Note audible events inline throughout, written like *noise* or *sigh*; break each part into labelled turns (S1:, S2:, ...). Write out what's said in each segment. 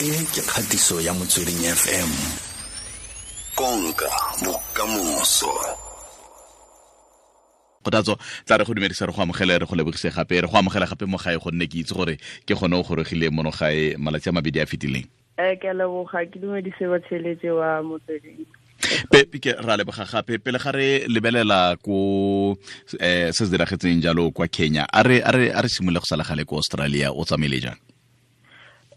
S1: e ke kgatiso ya motsweding fm konka bokamoso.
S2: Kgothatso tla re go dumedisa re go amogele re go lebogise gape re go amogela gape mo gae gonne ke itse gore ke gone o gorogile mono gae malatsi a mabedi a fetileng.
S3: Um ke a leboga ke dumedise batsheletse wa motsweding.
S2: Pepike ra leboga gape pele ga re lebelela ko eh se se diragetseng jalo kwa kenya a re a re simolole go salagale ko australia o tsamaile jang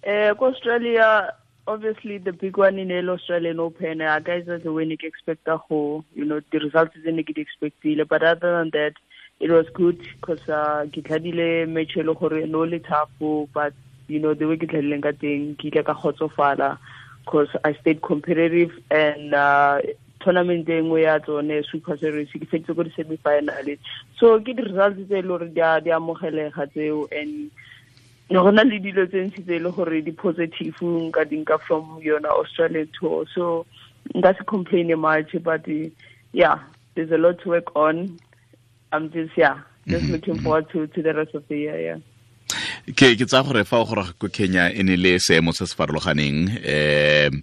S3: um ko australia obviously the big one in the Australian Open, uh, guys as a winning expecter who, you know, the results is not expected. But other than that, it was good because uh, tladile match e le gore no le tough but you know the way ke tladileng ka teng ke ile ka kgotsofala because I stayed competitive and uh, tournament e nngwe ya tsone super series ke fetse ko di-semi final so ke di-results tse e le gore di a amogelega tseo and go na le dilo tse ntsi tse le gore di-positive nka dinka from yona australian tour. So nka se complain much but yeah there's a lot to work on. I'm just yeah just mm-hmm, looking mm-hmm. forward to to the rest of the year yeah
S2: ke ke tsa gore fa o goroga ko kenya e ne le seemo se se farologaneng um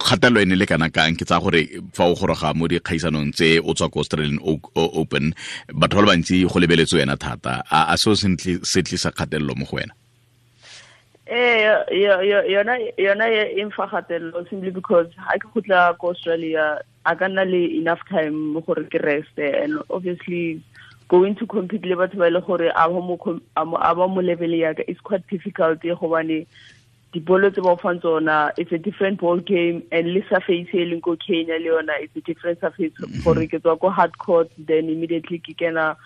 S2: kgatelelo e ne le kana kang? Ke tsa gore fa o goroga mo dikgaisanong tse o tswa ko australian open batho ba le bantsi go lebeletse wena thata. A seo se tlisa kgatelelo mo go wena?
S3: Eh yona e mfa gatelelo simply because ha ke gotla ko australia a ka nna le enough time mo gore ke rest and obviously going to compete le batho ba ile gore a ba mo level ya ka. It's quite difficult gobane dibolo tse ba fang tsona it's a different ball game and le surface e leng ko kenya le yona it's a different surface. Mm-hmm. Gore ke tswa ko hard court then immediately ke kena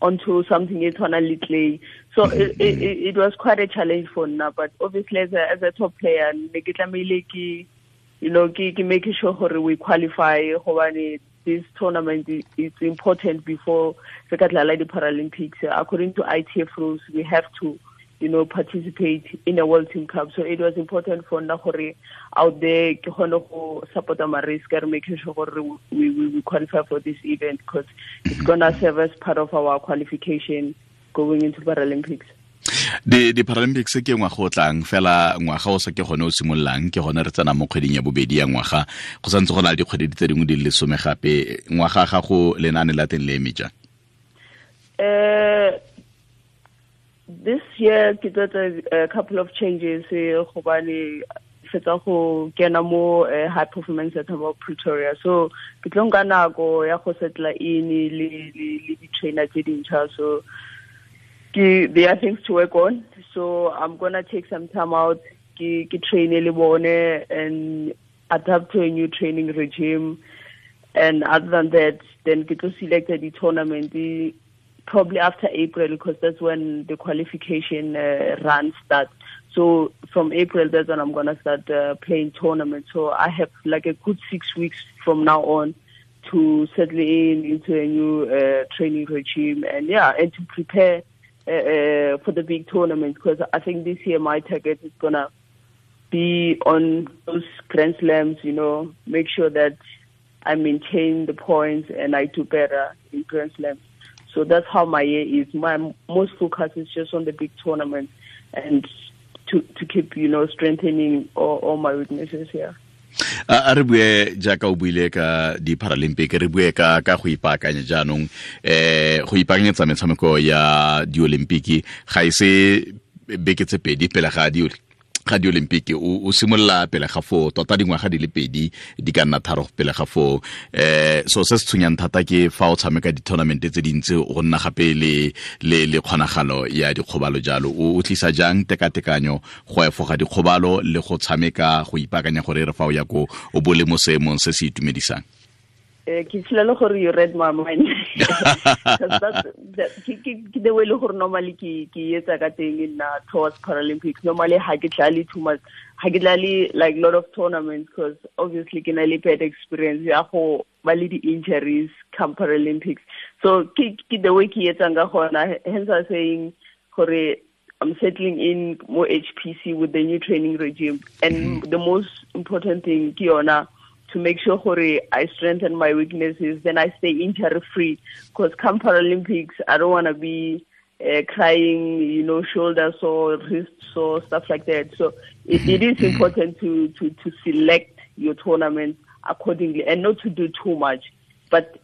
S3: onto something e tshwana le clay. So mm-hmm. it, it, it was quite a challenge for nna but obviously as a, as a top player ne ke tlamehile ke you know ke ke make sure gore we qualify gobane this tournament is important before se ka dlala di-paralympics according to itf rules we have to you know participate in a world team cup. So it was important for nna gore out there supporta ma-risk re making sure we, we, we qualify for this event because it's gonna serve as part of our qualification going into paralympics
S2: di-paralympics ke ngwaga o tlang fela ngwaga o sa ke gone o simololang ke gone re tsena mo kgweding ya bobedi ya ngwaga. Go santse go na le dikgwedi tse dingwe di le lesome gape. Ngwaga ga gago lenaane la teng le eme jang?
S3: Um this year ke tswetsa a couple of changes gobane fetsa go kena mo high performance center mo pretoria. So ke tlo nka nako ya go setla in le di-trainer tse dintšha. So there are things to work on so i'm gonna take some time out ke ke train le bone and adapt to a new training regime and other than that then get to select the tournament probably after April because that's when the qualification uh, run starts. So from April, that's when I'm gonna start uh, playing tournaments. So I have like a good six weeks from now on to settle in into a new uh, training regime and yeah, and to prepare uh, for the big tournament because I think this year my target is gonna be on those Grand Slams. You know, make sure that I maintain the points and I do better in Grand Slams. So that's how my year is. My most focus is just on the big tournament and to to keep you know strengthening all, all my weaknesses here.
S2: A re bue jaaka o buile ka di-paralympic re bue ka ka go ipaakanya jaanong eh go ipaakanyetsa metshameko ya di-olympic. Ga e se beke tse pedi pele ga di ga di-olympic o simolola pele ga foo tota dingwaga di le pedi di ka nna tharo pele ga foo. Eh so se se tshwenyang thata ke fa o tshameka di-tournamente tse dintsi go nna gape le le le kgonagalo ya dikgobalo jalo. O o tlisa jang tekatekanyo go efoga dikgobalo le go tshameka go ipaakanya gore re fa o ya ko o bole mo seemong se se itumedisang?
S3: Ke tshila le gore you read my mind ke the way le gore normally ke ke etsa ka teng nna towards paralympics. Normally ha ke tlale too much ha ke tlale like lot of tournaments because obviously ke na le bad experience ya go ba le di-injuries come paralympics. So ke the way ke etsang ka gona hence i saying gore I'm settling in more HPC with the new training regime. And mm the most important thing ke yona to make sure Hore, I strengthen my weaknesses, then I stay injury free. Because come Paralympics, I don't want to be uh, crying, you know, shoulder sore, wrist sore, stuff like that. So it, it is important to, to, to select your tournament accordingly and not to do too much. But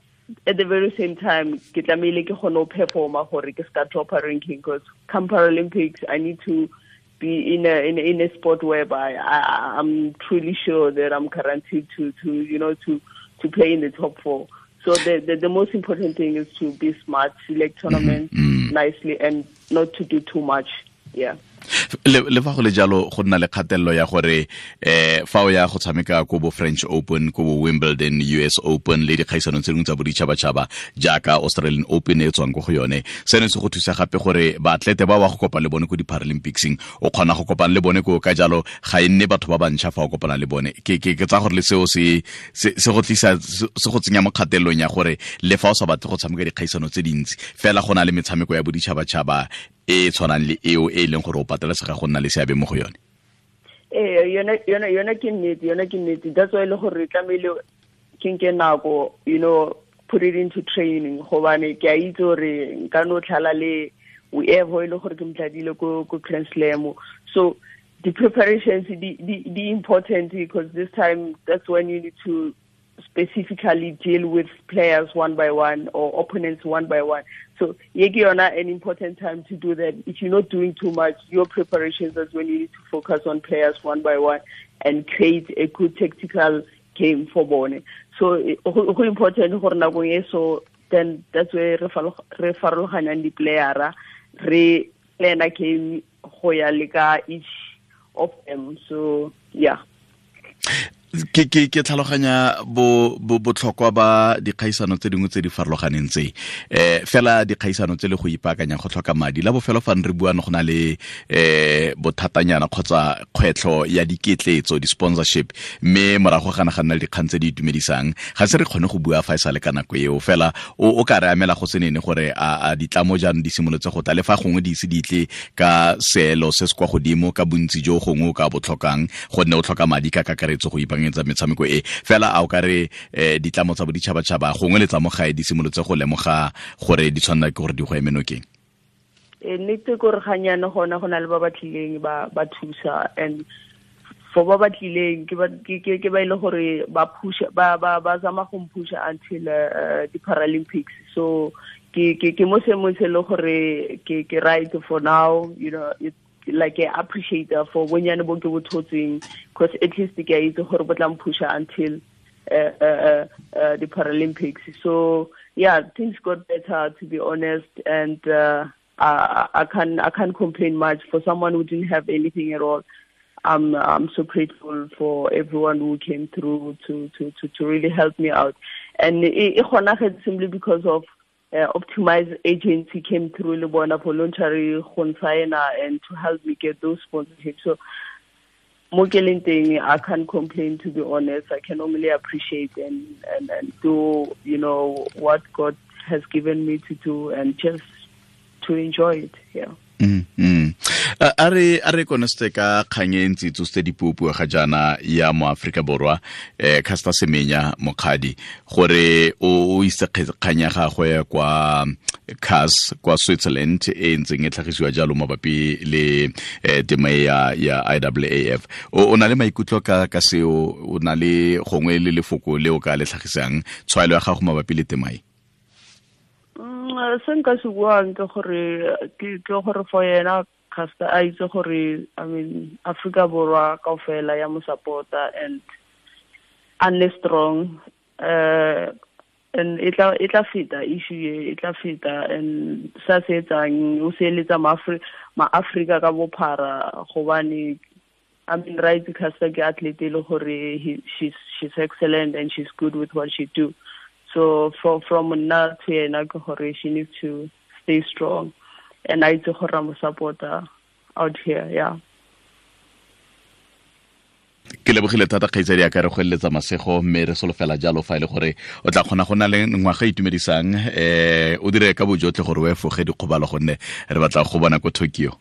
S3: at the very same time, ke tlamehile ke kgone performa gore ke ska drop a ranking because come Paralympics, I need to be in a in a, in a sport whereby I, I'm truly sure that I'm guaranteed to to you know to to play in the top four. So the, the, the most important thing is to be smart, select mm-hmm. tournaments mm-hmm. nicely, and not to do too much. Yeah.
S2: Le le fa go le jalo go nna le kgatelelo ya gore eh fa o ya go tshameka ko bo French Open ko bo Wimbledon US Open le dikgaisano tse dingwe tsa boditšhabatšhaba jaaka Australian Open e tswang ko go yone. Seno se go thusa gape gore baatlete ba wa go kopana le bone ko di-paralympicsing o kgona go kopana le bone ko ka jalo ga e nne batho ba bantšha fa o kopana le bone. Ke ke ke tsa gore le seo se se go tlisa se go tsenya mo kgatelelong ya gore le fa o sa batle go tshameka dikgaisano tse dintsi fela go na le metshameko ya boditšhabatšhaba e tshwanang le eo e leng gore o patelesega go nna le seabe mo go yone?
S3: Ee yona yona ke nnete yona ke nnete. That's why le gore tlamehile ke nke nako you know put it into training. Gobane ke a itse gore nka no tlhala le whoever e le gore ke motladile ko ko so the preparations the, the, the important because this time that's when you need to specifically deal with players one by one or opponents one by one. So Yegiona an important time to do that. If you're not doing too much, your preparations is when you need to focus on players one by one and create a good tactical game for Bone. So go important gore nakong so then that's where re farologanyang di-playera re plana game go ya each of them so yeah
S2: ke ke ke tlhaloganya bo botlhokwa ba dikgaisano tse dingwe tse di farologaneng tse. Eh fela dikgaisano tse le go ipaakanya go tlhoka madi. La bofelo fa re buana go na le eh bothatanyana kgotsa kgwetlho ya diketletso di-sponsorship. Mme morago gana ga nna le dikgang tse di itumedisang ga se re kgone go bua fa e sa le ka nako eo. Fela o ka re amela go senene gore a ditlamo jaanong di simolotse go tla. Le fa gongwe di ise di tle ka seelo se se kwa godimo ka bontsi jo gongwe o ka botlhokang gonne o tlhoka madi ka kakaretso go ipaakanyetsa metshameko e. Fela a o ka re um ditlamo tsa boditšhabatšhaba gongwe le tsa mogae di simolotse go lemoga gore di tshwanela ke gore di go emenokeng
S3: e nnete kore ganyane gona go na le ba ba tlileng ba thusa and for ba ba tlileng ke ba e le gore ba pusha ba ba ba zama go mpusha until uh, di-paralympics so ke ke mo seemong se le gore ke ke right for now you know it, like I appreciate for bo ke bo thotseng because at least ke a itse gore bo tla mpusha until uh, uh, uh, the Paralympics. So yeah, things got better to be honest, and uh, I, I can I can't complain much for someone who didn't have anything at all. I'm I'm so grateful for everyone who came through to to to, to really help me out, and it, it simply because of uh, Optimize agency came through le bona voluntary go and to help me get those sponsorships. So I can't complain to be honest. I can only appreciate and, and, and do, you know, what God has given me to do and just to enjoy it. Yeah.
S2: Mm -hmm. A re a re koneste ka kgang e ntsi tse di puopua ga jaana ya mo Afrika borwa eh Caster Semenya mokgadi gore o ise kgang ya gagwe kwa CAS kwa Switzerland e ntseng e tlhagisiwa jalo mabapi le eh, tema ya ya IAAF o, na le maikutlo ka ka seo o na le gongwe le lefoko le o ka le tlhagisang tshwaelo ya gago mabapi le tema e?
S3: Se nka se buang ke gore ke gore for yena Caster a itse gore i mean Africa borwa kaofela ya mo supporta and unless strong uh and e tla e tla feta issue e tla feta and sa se etsang o se eletsa ma Africa ka bophara gobane I mean right Caster ke athlete le gore she's she's excellent and she's good with what she do. So for, from now to yena ke gore she needs to stay strong and I itse gore mo supporter out here yeah.
S2: Ke lebogile thata kgaitsadi ya ka re go eletsa masego mme re solofela jalo fa e le gore o tla kgona go na le ngwaga itumedisang eh o dire ka bojotlhe gore o efoge dikgobalo gonne re batla go bona ko tokyo.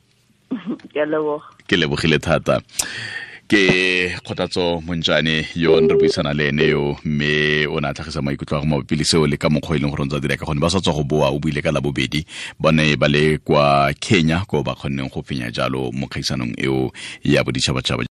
S2: *laughs* Ke lebogile thata ke kgothatso montšane yo re buisana le ene yo mme o ne a tlhagisa maikutlo a go mabapi le seo le ka mokgwa e leng gore ntse dira ka gonne ba sa tswa go boa o buile ka labobedi. Ba ne ba le kwa kenya ko ba kgonneng go fenya jalo mo kgaisanong eo ya boditšhabatšhaba